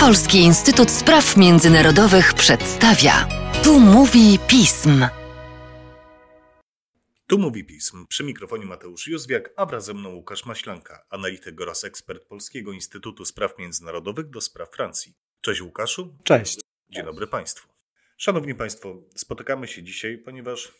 Polski Instytut Spraw Międzynarodowych przedstawia. Tu mówi pism. Tu mówi pism. Przy mikrofonie Mateusz Józwiak, a wraz ze mną Łukasz Maślanka, analityk oraz ekspert Polskiego Instytutu Spraw Międzynarodowych do spraw Francji. Cześć Łukaszu. Cześć. Dzień dobry Państwu. Szanowni Państwo, spotykamy się dzisiaj, ponieważ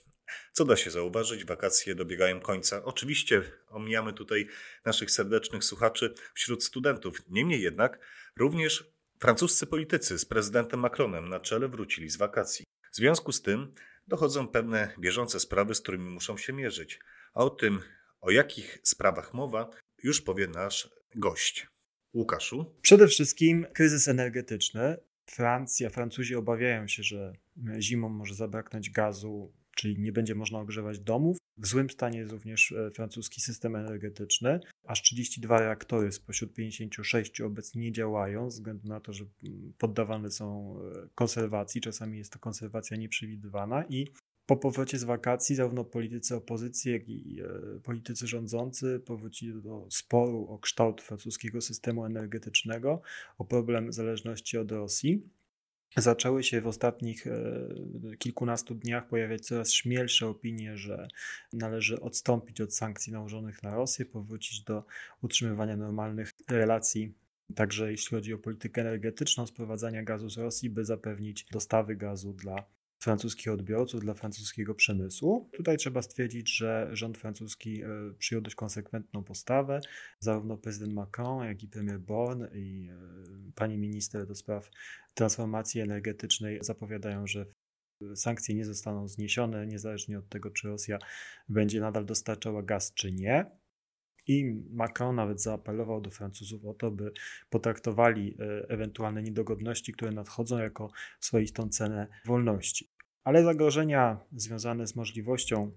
co da się zauważyć, wakacje dobiegają końca. Oczywiście omijamy tutaj naszych serdecznych słuchaczy wśród studentów. Niemniej jednak również francuscy politycy z prezydentem Macronem na czele wrócili z wakacji. W związku z tym dochodzą pewne bieżące sprawy, z którymi muszą się mierzyć. A o tym, o jakich sprawach mowa, już powie nasz gość. Łukaszu. Przede wszystkim kryzys energetyczny. Francja, Francuzi obawiają się, że zimą może zabraknąć gazu czyli nie będzie można ogrzewać domów. W złym stanie jest również e, francuski system energetyczny. Aż 32 reaktory spośród 56 obecnie nie działają, ze względu na to, że mm, poddawane są e, konserwacji. Czasami jest to konserwacja nieprzewidywana i po powrocie z wakacji zarówno politycy opozycji, jak i e, politycy rządzący powrócili do sporu o kształt francuskiego systemu energetycznego, o problem zależności od Rosji zaczęły się w ostatnich e, kilkunastu dniach pojawiać coraz śmielsze opinie, że należy odstąpić od sankcji nałożonych na Rosję, powrócić do utrzymywania normalnych relacji Także jeśli chodzi o politykę energetyczną, sprowadzania gazu z Rosji, by zapewnić dostawy gazu dla francuskich odbiorców, dla francuskiego przemysłu. Tutaj trzeba stwierdzić, że rząd francuski e, przyjął dość konsekwentną postawę. Zarówno prezydent Macron, jak i premier Born i e, pani minister do spraw transformacji energetycznej zapowiadają, że sankcje nie zostaną zniesione, niezależnie od tego, czy Rosja będzie nadal dostarczała gaz, czy nie. I Macron nawet zaapelował do Francuzów o to, by potraktowali e, ewentualne niedogodności, które nadchodzą, jako swoistą cenę wolności. Ale zagrożenia związane z możliwością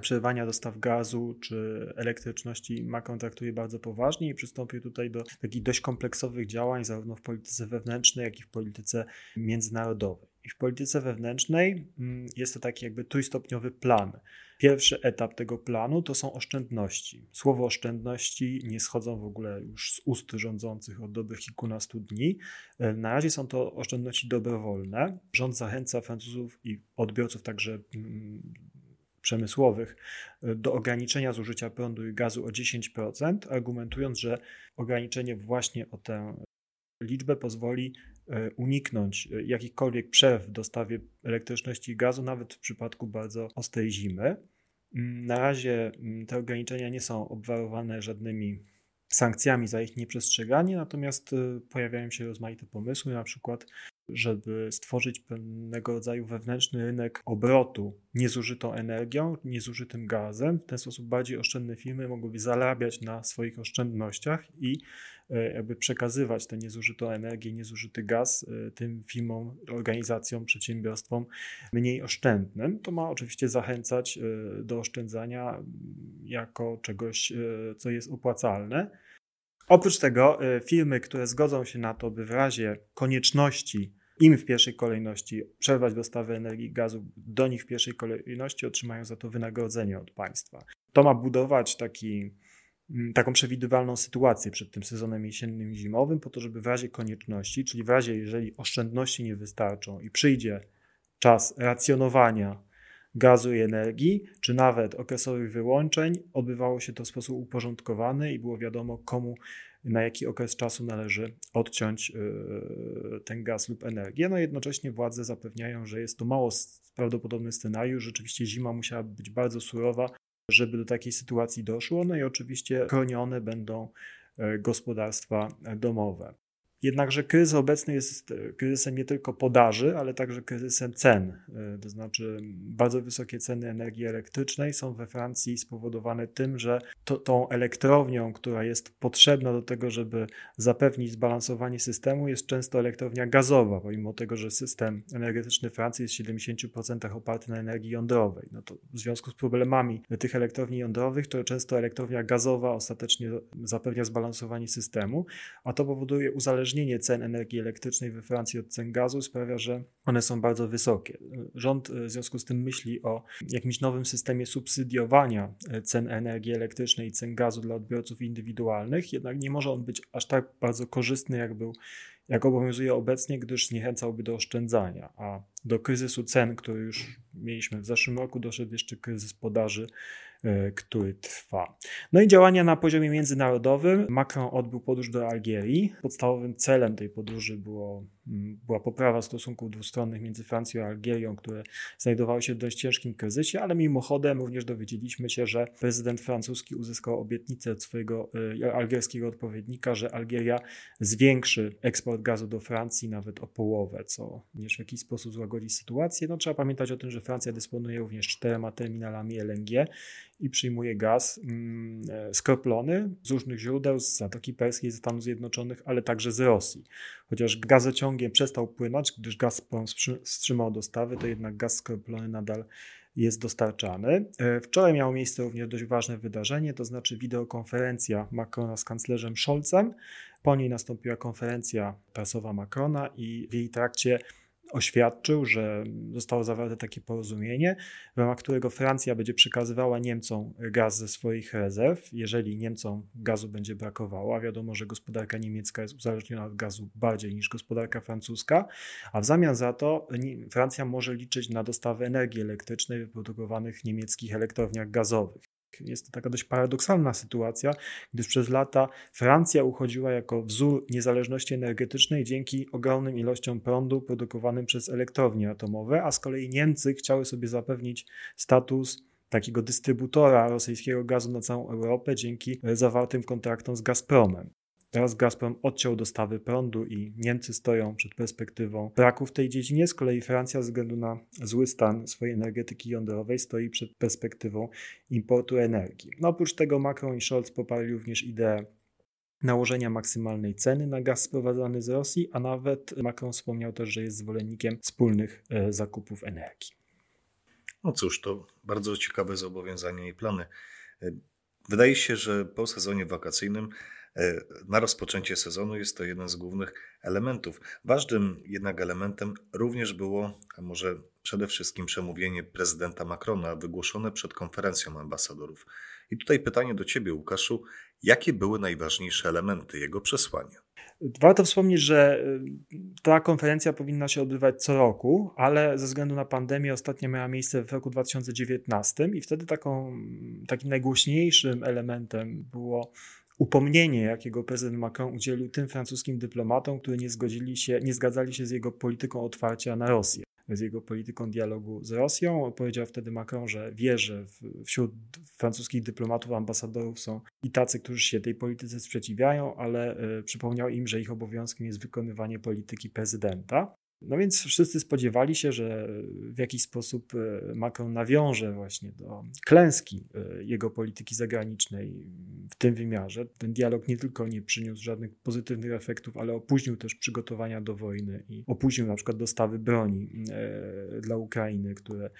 przerwania dostaw gazu czy elektryczności Macron traktuje bardzo poważnie i przystąpił tutaj do takich dość kompleksowych działań, zarówno w polityce wewnętrznej, jak i w polityce międzynarodowej. I w polityce wewnętrznej mm, jest to taki jakby trójstopniowy plan. Pierwszy etap tego planu to są oszczędności. Słowo oszczędności nie schodzą w ogóle już z ust rządzących od dobrych kilkunastu dni. E, na razie są to oszczędności dobrowolne. Rząd zachęca Francuzów i odbiorców także mm, przemysłowych e, do ograniczenia zużycia prądu i gazu o 10%, argumentując, że ograniczenie właśnie o tę liczbę pozwoli uniknąć e, jakichkolwiek przerw w dostawie elektryczności i gazu, nawet w przypadku bardzo ostrej zimy. Mm, na razie mm, te ograniczenia nie są obwarowane żadnymi sankcjami za ich nieprzestrzeganie, natomiast pojawiają się rozmaite pomysły, na przykład żeby stworzyć pewnego rodzaju wewnętrzny rynek obrotu niezużytą energią, niezużytym gazem. W ten sposób bardziej oszczędne firmy mogłyby zarabiać na swoich oszczędnościach i e, jakby przekazywać tę niezużytą energię, niezużyty gaz e, tym firmom, organizacjom, przedsiębiorstwom mniej oszczędnym. To ma oczywiście zachęcać e, do oszczędzania jako czegoś, co jest opłacalne. Oprócz tego firmy, które zgodzą się na to, by w razie konieczności im w pierwszej kolejności przerwać dostawy energii gazu, do nich w pierwszej kolejności otrzymają za to wynagrodzenie od państwa. To ma budować taki, taką przewidywalną sytuację przed tym sezonem jesiennym i zimowym, po to, żeby w razie konieczności, czyli w razie, jeżeli oszczędności nie wystarczą i przyjdzie czas racjonowania gazu i energii, czy nawet okresowych wyłączeń, odbywało się to w sposób uporządkowany i było wiadomo, komu na jaki okres czasu należy odciąć y, ten gaz lub energię. No jednocześnie władze zapewniają, że jest to mało prawdopodobny scenariusz. Rzeczywiście zima musiała być bardzo surowa, żeby do takiej sytuacji doszło. No i oczywiście chronione będą y, gospodarstwa domowe. Jednakże kryzys obecny jest e, kryzysem nie tylko podaży, ale także kryzysem cen. E, to znaczy, bardzo wysokie ceny energii elektrycznej są we Francji spowodowane tym, że to, tą elektrownią, która jest potrzebna do tego, żeby zapewnić zbalansowanie systemu, jest często elektrownia gazowa, pomimo tego, że system energetyczny Francji jest w 70% oparty na energii jądrowej. No to w związku z problemami tych elektrowni jądrowych, to często elektrownia gazowa ostatecznie zapewnia zbalansowanie systemu, a to powoduje uzależnienie uzależnienie cen energii elektrycznej we Francji od cen gazu sprawia, że one są bardzo wysokie. Rząd w związku z tym myśli o jakimś nowym systemie subsydiowania cen energii elektrycznej i cen gazu dla odbiorców indywidualnych, jednak nie może on być aż tak bardzo korzystny, jak był jak obowiązuje obecnie, gdyż zniechęcałby do oszczędzania, a do kryzysu cen, który już mieliśmy w zeszłym roku, doszedł jeszcze kryzys podaży E, który trwa. No i działania na poziomie międzynarodowym. Macron odbył podróż do Algierii. Podstawowym celem tej podróży było, była poprawa stosunków dwustronnych między Francją a Algierią, które znajdowały się w dość ciężkim kryzysie, ale mimochodem również dowiedzieliśmy się, że prezydent francuski uzyskał obietnicę od swojego e, algierskiego odpowiednika, że Algieria zwiększy eksport gazu do Francji nawet o połowę, co również w jakiś sposób złagodzi sytuację. No, trzeba pamiętać o tym, że Francja dysponuje również czterema terminalami LNG i przyjmuje gaz mm, e, skroplony z różnych źródeł, z Zatoki Perskiej, ze Stanów Zjednoczonych, ale także z Rosji. Chociaż gazociągiem przestał płynąć, gdyż Gazprom wstrzymał dostawy, to jednak gaz skroplony nadal jest dostarczany. E, wczoraj miało miejsce również dość ważne wydarzenie, to znaczy wideokonferencja Macrona z kanclerzem Scholzem. Po niej nastąpiła konferencja prasowa Macrona i w jej trakcie oświadczył, że zostało zawarte takie porozumienie, w ramach którego Francja będzie przekazywała Niemcom gaz ze swoich rezerw, jeżeli Niemcom gazu będzie brakowało, a wiadomo, że gospodarka niemiecka jest uzależniona od gazu bardziej niż gospodarka francuska, a w zamian za to Francja może liczyć na dostawę energii elektrycznej wyprodukowanych w niemieckich elektrowniach gazowych. Jest to taka dość paradoksalna sytuacja, gdyż przez lata Francja uchodziła jako wzór niezależności energetycznej dzięki ogromnym ilościom prądu produkowanym przez elektrownie atomowe, a z kolei Niemcy chciały sobie zapewnić status takiego dystrybutora rosyjskiego gazu na całą Europę dzięki zawartym kontraktom z Gazpromem. Teraz Gazprom odciął dostawy prądu i Niemcy stoją przed perspektywą braku w tej dziedzinie. Z kolei Francja, ze względu na zły stan swojej energetyki jądrowej, stoi przed perspektywą importu energii. No, oprócz tego Macron i Scholz poparli również ideę nałożenia maksymalnej ceny na gaz sprowadzany z Rosji, a nawet Macron wspomniał też, że jest zwolennikiem wspólnych e, zakupów energii. No cóż, to bardzo ciekawe zobowiązania i plany. E, wydaje się, że po sezonie wakacyjnym na rozpoczęcie sezonu jest to jeden z głównych elementów. Ważnym jednak elementem również było, a może przede wszystkim przemówienie prezydenta Macrona wygłoszone przed konferencją ambasadorów. I tutaj pytanie do Ciebie, Łukaszu, jakie były najważniejsze elementy jego przesłania? Warto wspomnieć, że y, ta konferencja powinna się odbywać co roku, ale ze względu na pandemię ostatnia miała miejsce w roku 2019 i wtedy taką, takim najgłośniejszym elementem było upomnienie, jakiego prezydent Macron udzielił tym francuskim dyplomatom, którzy nie, zgodzili się, nie zgadzali się z jego polityką otwarcia na Rosję, z jego polityką dialogu z Rosją. Powiedział wtedy Macron, że wie, że wśród francuskich dyplomatów, ambasadorów są i tacy, którzy się tej polityce sprzeciwiają, ale y, przypomniał im, że ich obowiązkiem jest wykonywanie polityki prezydenta. No więc wszyscy spodziewali się, że w jakiś sposób e, Macron nawiąże właśnie do klęski e, jego polityki zagranicznej w tym wymiarze. Ten dialog nie tylko nie przyniósł żadnych pozytywnych efektów, ale opóźnił też przygotowania do wojny i opóźnił na przykład dostawy broni e, dla Ukrainy, które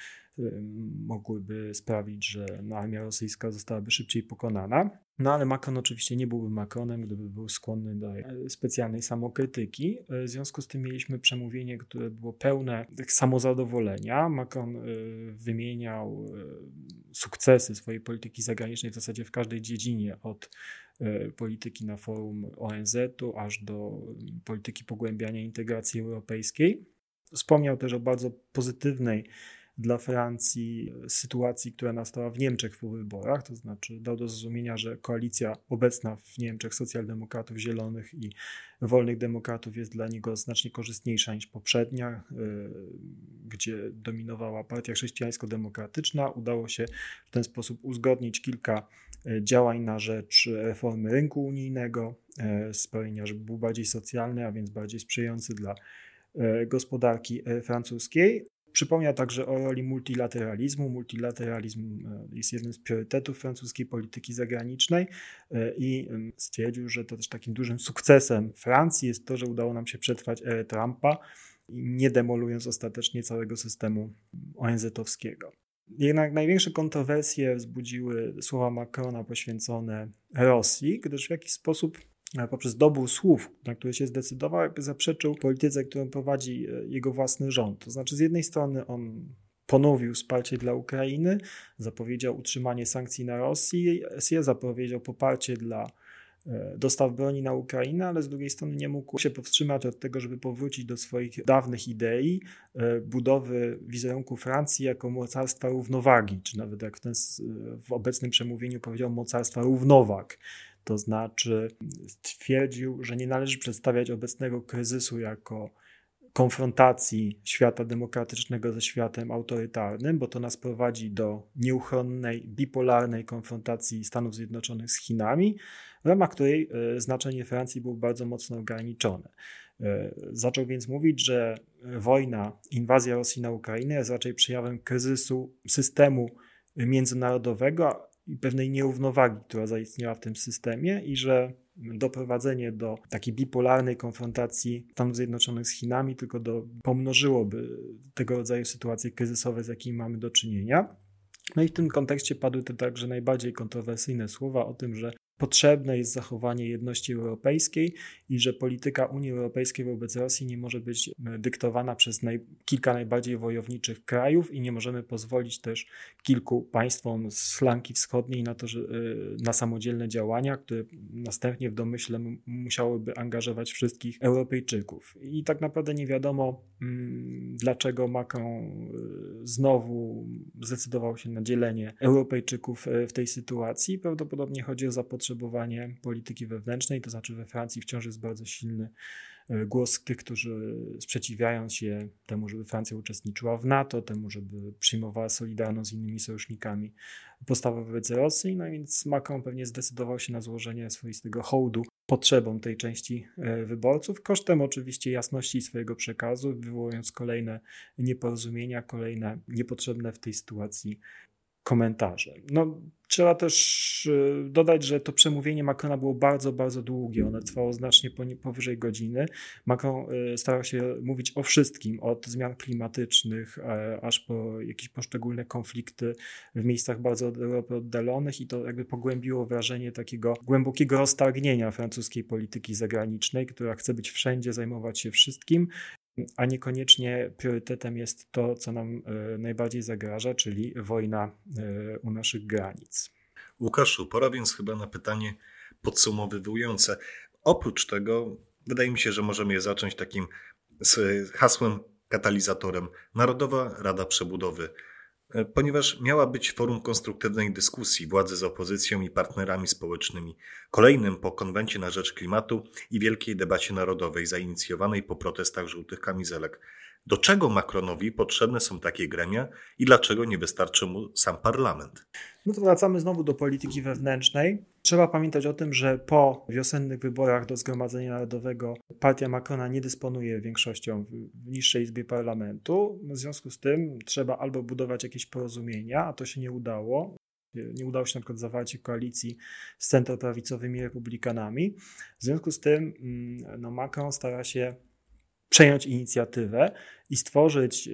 mogłyby sprawić, że armia rosyjska zostałaby szybciej pokonana. No ale Macron oczywiście nie byłby Macronem, gdyby był skłonny do e, specjalnej samokrytyki. E, w związku z tym mieliśmy przemówienie, które było pełne samozadowolenia. Macron e, wymieniał sukcesy swojej polityki zagranicznej w zasadzie w każdej dziedzinie, od polityki na forum ONZ-u aż do polityki pogłębiania integracji europejskiej. Wspomniał też o bardzo pozytywnej dla Francji sytuacji, która nastała w Niemczech po wyborach, to znaczy dał do zrozumienia, że koalicja obecna w Niemczech socjaldemokratów, zielonych i wolnych demokratów jest dla niego znacznie korzystniejsza niż poprzednia, y, gdzie dominowała partia chrześcijańsko-demokratyczna. Udało się w ten sposób uzgodnić kilka y, działań na rzecz reformy rynku unijnego, y, sprawienia, żeby był bardziej socjalny, a więc bardziej sprzyjający dla gospodarki francuskiej. Przypomniał także o roli multilateralizmu. Multilateralizm e, jest jednym z priorytetów francuskiej polityki zagranicznej e, i stwierdził, że to też takim dużym sukcesem Francji jest to, że udało nam się przetrwać erę Trumpa, nie demolując ostatecznie całego systemu ONZ-owskiego. Jednak największe kontrowersje wzbudziły słowa Macrona poświęcone Rosji, gdyż w jakiś sposób poprzez dobór słów, na które się zdecydował, jakby zaprzeczył polityce, którą prowadzi jego własny rząd. To znaczy, z jednej strony on ponowił wsparcie dla Ukrainy, zapowiedział utrzymanie sankcji na Rosję, zapowiedział poparcie dla e, dostaw broni na Ukrainę, ale z drugiej strony nie mógł się powstrzymać od tego, żeby powrócić do swoich dawnych idei e, budowy wizerunku Francji jako mocarstwa równowagi, czy nawet jak w, ten, w obecnym przemówieniu powiedział mocarstwa równowag. To znaczy stwierdził, że nie należy przedstawiać obecnego kryzysu jako konfrontacji świata demokratycznego ze światem autorytarnym, bo to nas prowadzi do nieuchronnej, bipolarnej konfrontacji Stanów Zjednoczonych z Chinami, w ramach której e, znaczenie Francji było bardzo mocno ograniczone. E, zaczął więc mówić, że wojna, inwazja Rosji na Ukrainę jest raczej przejawem kryzysu systemu międzynarodowego i pewnej nierównowagi, która zaistniała w tym systemie, i że doprowadzenie do takiej bipolarnej konfrontacji Stanów Zjednoczonych z Chinami tylko do, pomnożyłoby tego rodzaju sytuacje kryzysowe, z jakimi mamy do czynienia. No i w tym kontekście padły te także najbardziej kontrowersyjne słowa o tym, że potrzebne jest zachowanie jedności europejskiej i że polityka Unii Europejskiej wobec Rosji nie może być e, dyktowana przez naj, kilka najbardziej wojowniczych krajów i nie możemy pozwolić też kilku państwom z flanki wschodniej na to, że, e, na samodzielne działania, które następnie w domyśle musiałyby angażować wszystkich Europejczyków. I tak naprawdę nie wiadomo, mm, dlaczego Macron e, znowu zdecydował się na dzielenie Europejczyków w tej sytuacji. Prawdopodobnie chodzi o zapotrzebowanie zapotrzebowanie polityki wewnętrznej, to znaczy we Francji wciąż jest bardzo silny e, głos tych, którzy sprzeciwiają się temu, żeby Francja uczestniczyła w NATO, temu, żeby przyjmowała solidarność z innymi sojusznikami postawę wobec Rosji. No więc Macron pewnie zdecydował się na złożenie swoistego hołdu potrzebom tej części e, wyborców, kosztem oczywiście jasności swojego przekazu, wywołując kolejne nieporozumienia, kolejne niepotrzebne w tej sytuacji komentarze. No, trzeba też y, dodać, że to przemówienie Macrona było bardzo, bardzo długie. Ono trwało znacznie powyżej godziny. Macron y, starał się mówić o wszystkim, od zmian klimatycznych e, aż po jakieś poszczególne konflikty w miejscach bardzo od Europy oddalonych i to jakby pogłębiło wrażenie takiego głębokiego roztargnienia francuskiej polityki zagranicznej, która chce być wszędzie, zajmować się wszystkim a niekoniecznie priorytetem jest to, co nam e, najbardziej zagraża, czyli wojna e, u naszych granic. Łukaszu, pora więc chyba na pytanie podsumowujące. Oprócz tego, wydaje mi się, że możemy je zacząć takim hasłem katalizatorem Narodowa Rada Przebudowy. E, ponieważ miała być forum konstruktywnej dyskusji władzy z opozycją i partnerami społecznymi, kolejnym po konwencie na rzecz klimatu i wielkiej debacie narodowej zainicjowanej po protestach żółtych kamizelek. Do czego Macronowi potrzebne są takie gremia i dlaczego nie wystarczy mu sam parlament? No to wracamy znowu do polityki wewnętrznej. Trzeba pamiętać o tym, że po wiosennych wyborach do Zgromadzenia Narodowego partia Macrona nie dysponuje większością w niższej izbie parlamentu. W związku z tym trzeba albo budować jakieś porozumienia, a to się nie udało. Nie udało się na przykład zawarcie koalicji z centroprawicowymi republikanami. W związku z tym mm, no, Macron stara się przejąć inicjatywę i stworzyć e,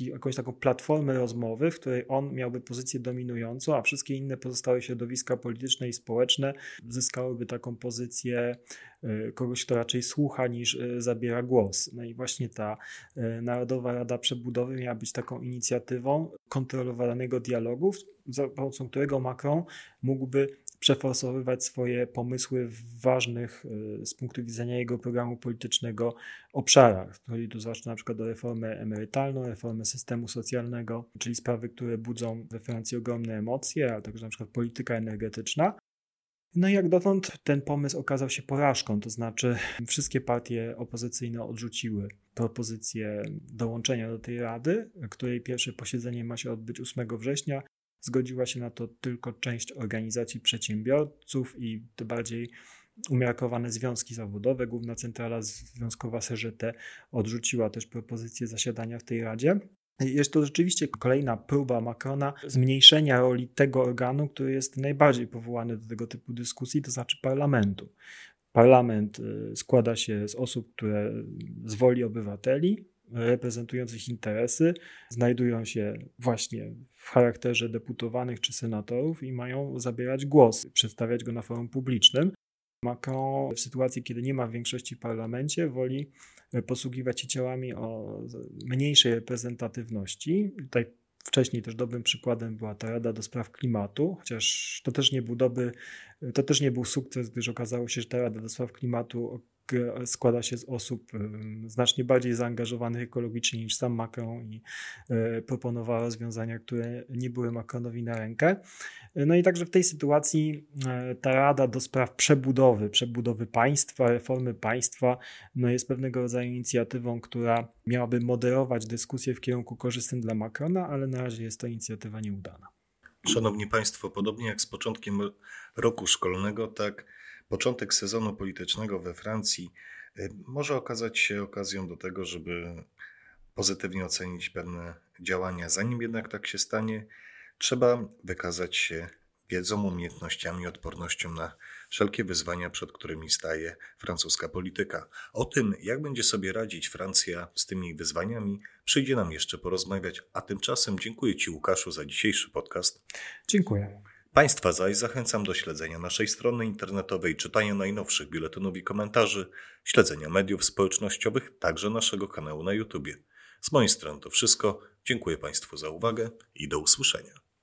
jakąś taką platformę rozmowy, w której on miałby pozycję dominującą, a wszystkie inne pozostałe środowiska polityczne i społeczne zyskałyby taką pozycję e, kogoś, kto raczej słucha niż e, zabiera głos. No i właśnie ta Narodowa Rada Przebudowy miała być taką inicjatywą kontrolowanego dialogu, za pomocą którego Macron mógłby przeforsowywać swoje pomysły w ważnych y, z punktu widzenia jego programu politycznego obszarach. Chodzi tu zwłaszcza na przykład o reformę emerytalną, reformę systemu socjalnego, czyli sprawy, które budzą we Francji ogromne emocje, ale także na przykład polityka energetyczna. No i jak dotąd ten pomysł okazał się porażką, to znaczy wszystkie partie opozycyjne odrzuciły propozycję dołączenia do tej rady, której pierwsze posiedzenie ma się odbyć 8 września. Zgodziła się na to tylko część organizacji przedsiębiorców i te bardziej umiarkowane związki zawodowe. Główna Centrala Związkowa CGT odrzuciła też propozycję zasiadania w tej radzie. Jest to rzeczywiście kolejna próba Macrona zmniejszenia roli tego organu, który jest najbardziej powołany do tego typu dyskusji, to znaczy parlamentu. Parlament y, składa się z osób, które z woli obywateli reprezentujących interesy znajdują się właśnie w charakterze deputowanych czy senatorów i mają zabierać głos, przedstawiać go na forum publicznym. Macron w sytuacji, kiedy nie ma większości w parlamencie, woli posługiwać się ciałami o mniejszej reprezentatywności. Tutaj wcześniej też dobrym przykładem była ta Rada do Spraw Klimatu, chociaż to też nie był dobry, to też nie był sukces, gdyż okazało się, że ta Rada do Spraw Klimatu składa się z osób znacznie bardziej zaangażowanych ekologicznie niż sam Macron i e, proponowała rozwiązania, które nie były Macronowi na rękę. No i także w tej sytuacji e, ta Rada do Spraw Przebudowy, przebudowy państwa, reformy państwa, no jest pewnego rodzaju inicjatywą, która miałaby moderować dyskusję w kierunku korzystnym dla Macrona, ale na razie jest to inicjatywa nieudana. Szanowni Państwo, podobnie jak z początkiem roku szkolnego, tak początek sezonu politycznego we Francji y, może okazać się okazją do tego, żeby pozytywnie ocenić pewne działania. Zanim jednak tak się stanie, trzeba wykazać się wiedzą, umiejętnościami, odpornością na wszelkie wyzwania, przed którymi staje francuska polityka. O tym, jak będzie sobie radzić Francja z tymi wyzwaniami, przyjdzie nam jeszcze porozmawiać. A tymczasem dziękuję Ci, Łukaszu, za dzisiejszy podcast. Dziękuję. Państwa zaś zachęcam do śledzenia naszej strony internetowej, czytania najnowszych biuletynów i komentarzy, śledzenia mediów społecznościowych, także naszego kanału na YouTube. Z mojej strony to wszystko. Dziękuję Państwu za uwagę i do usłyszenia.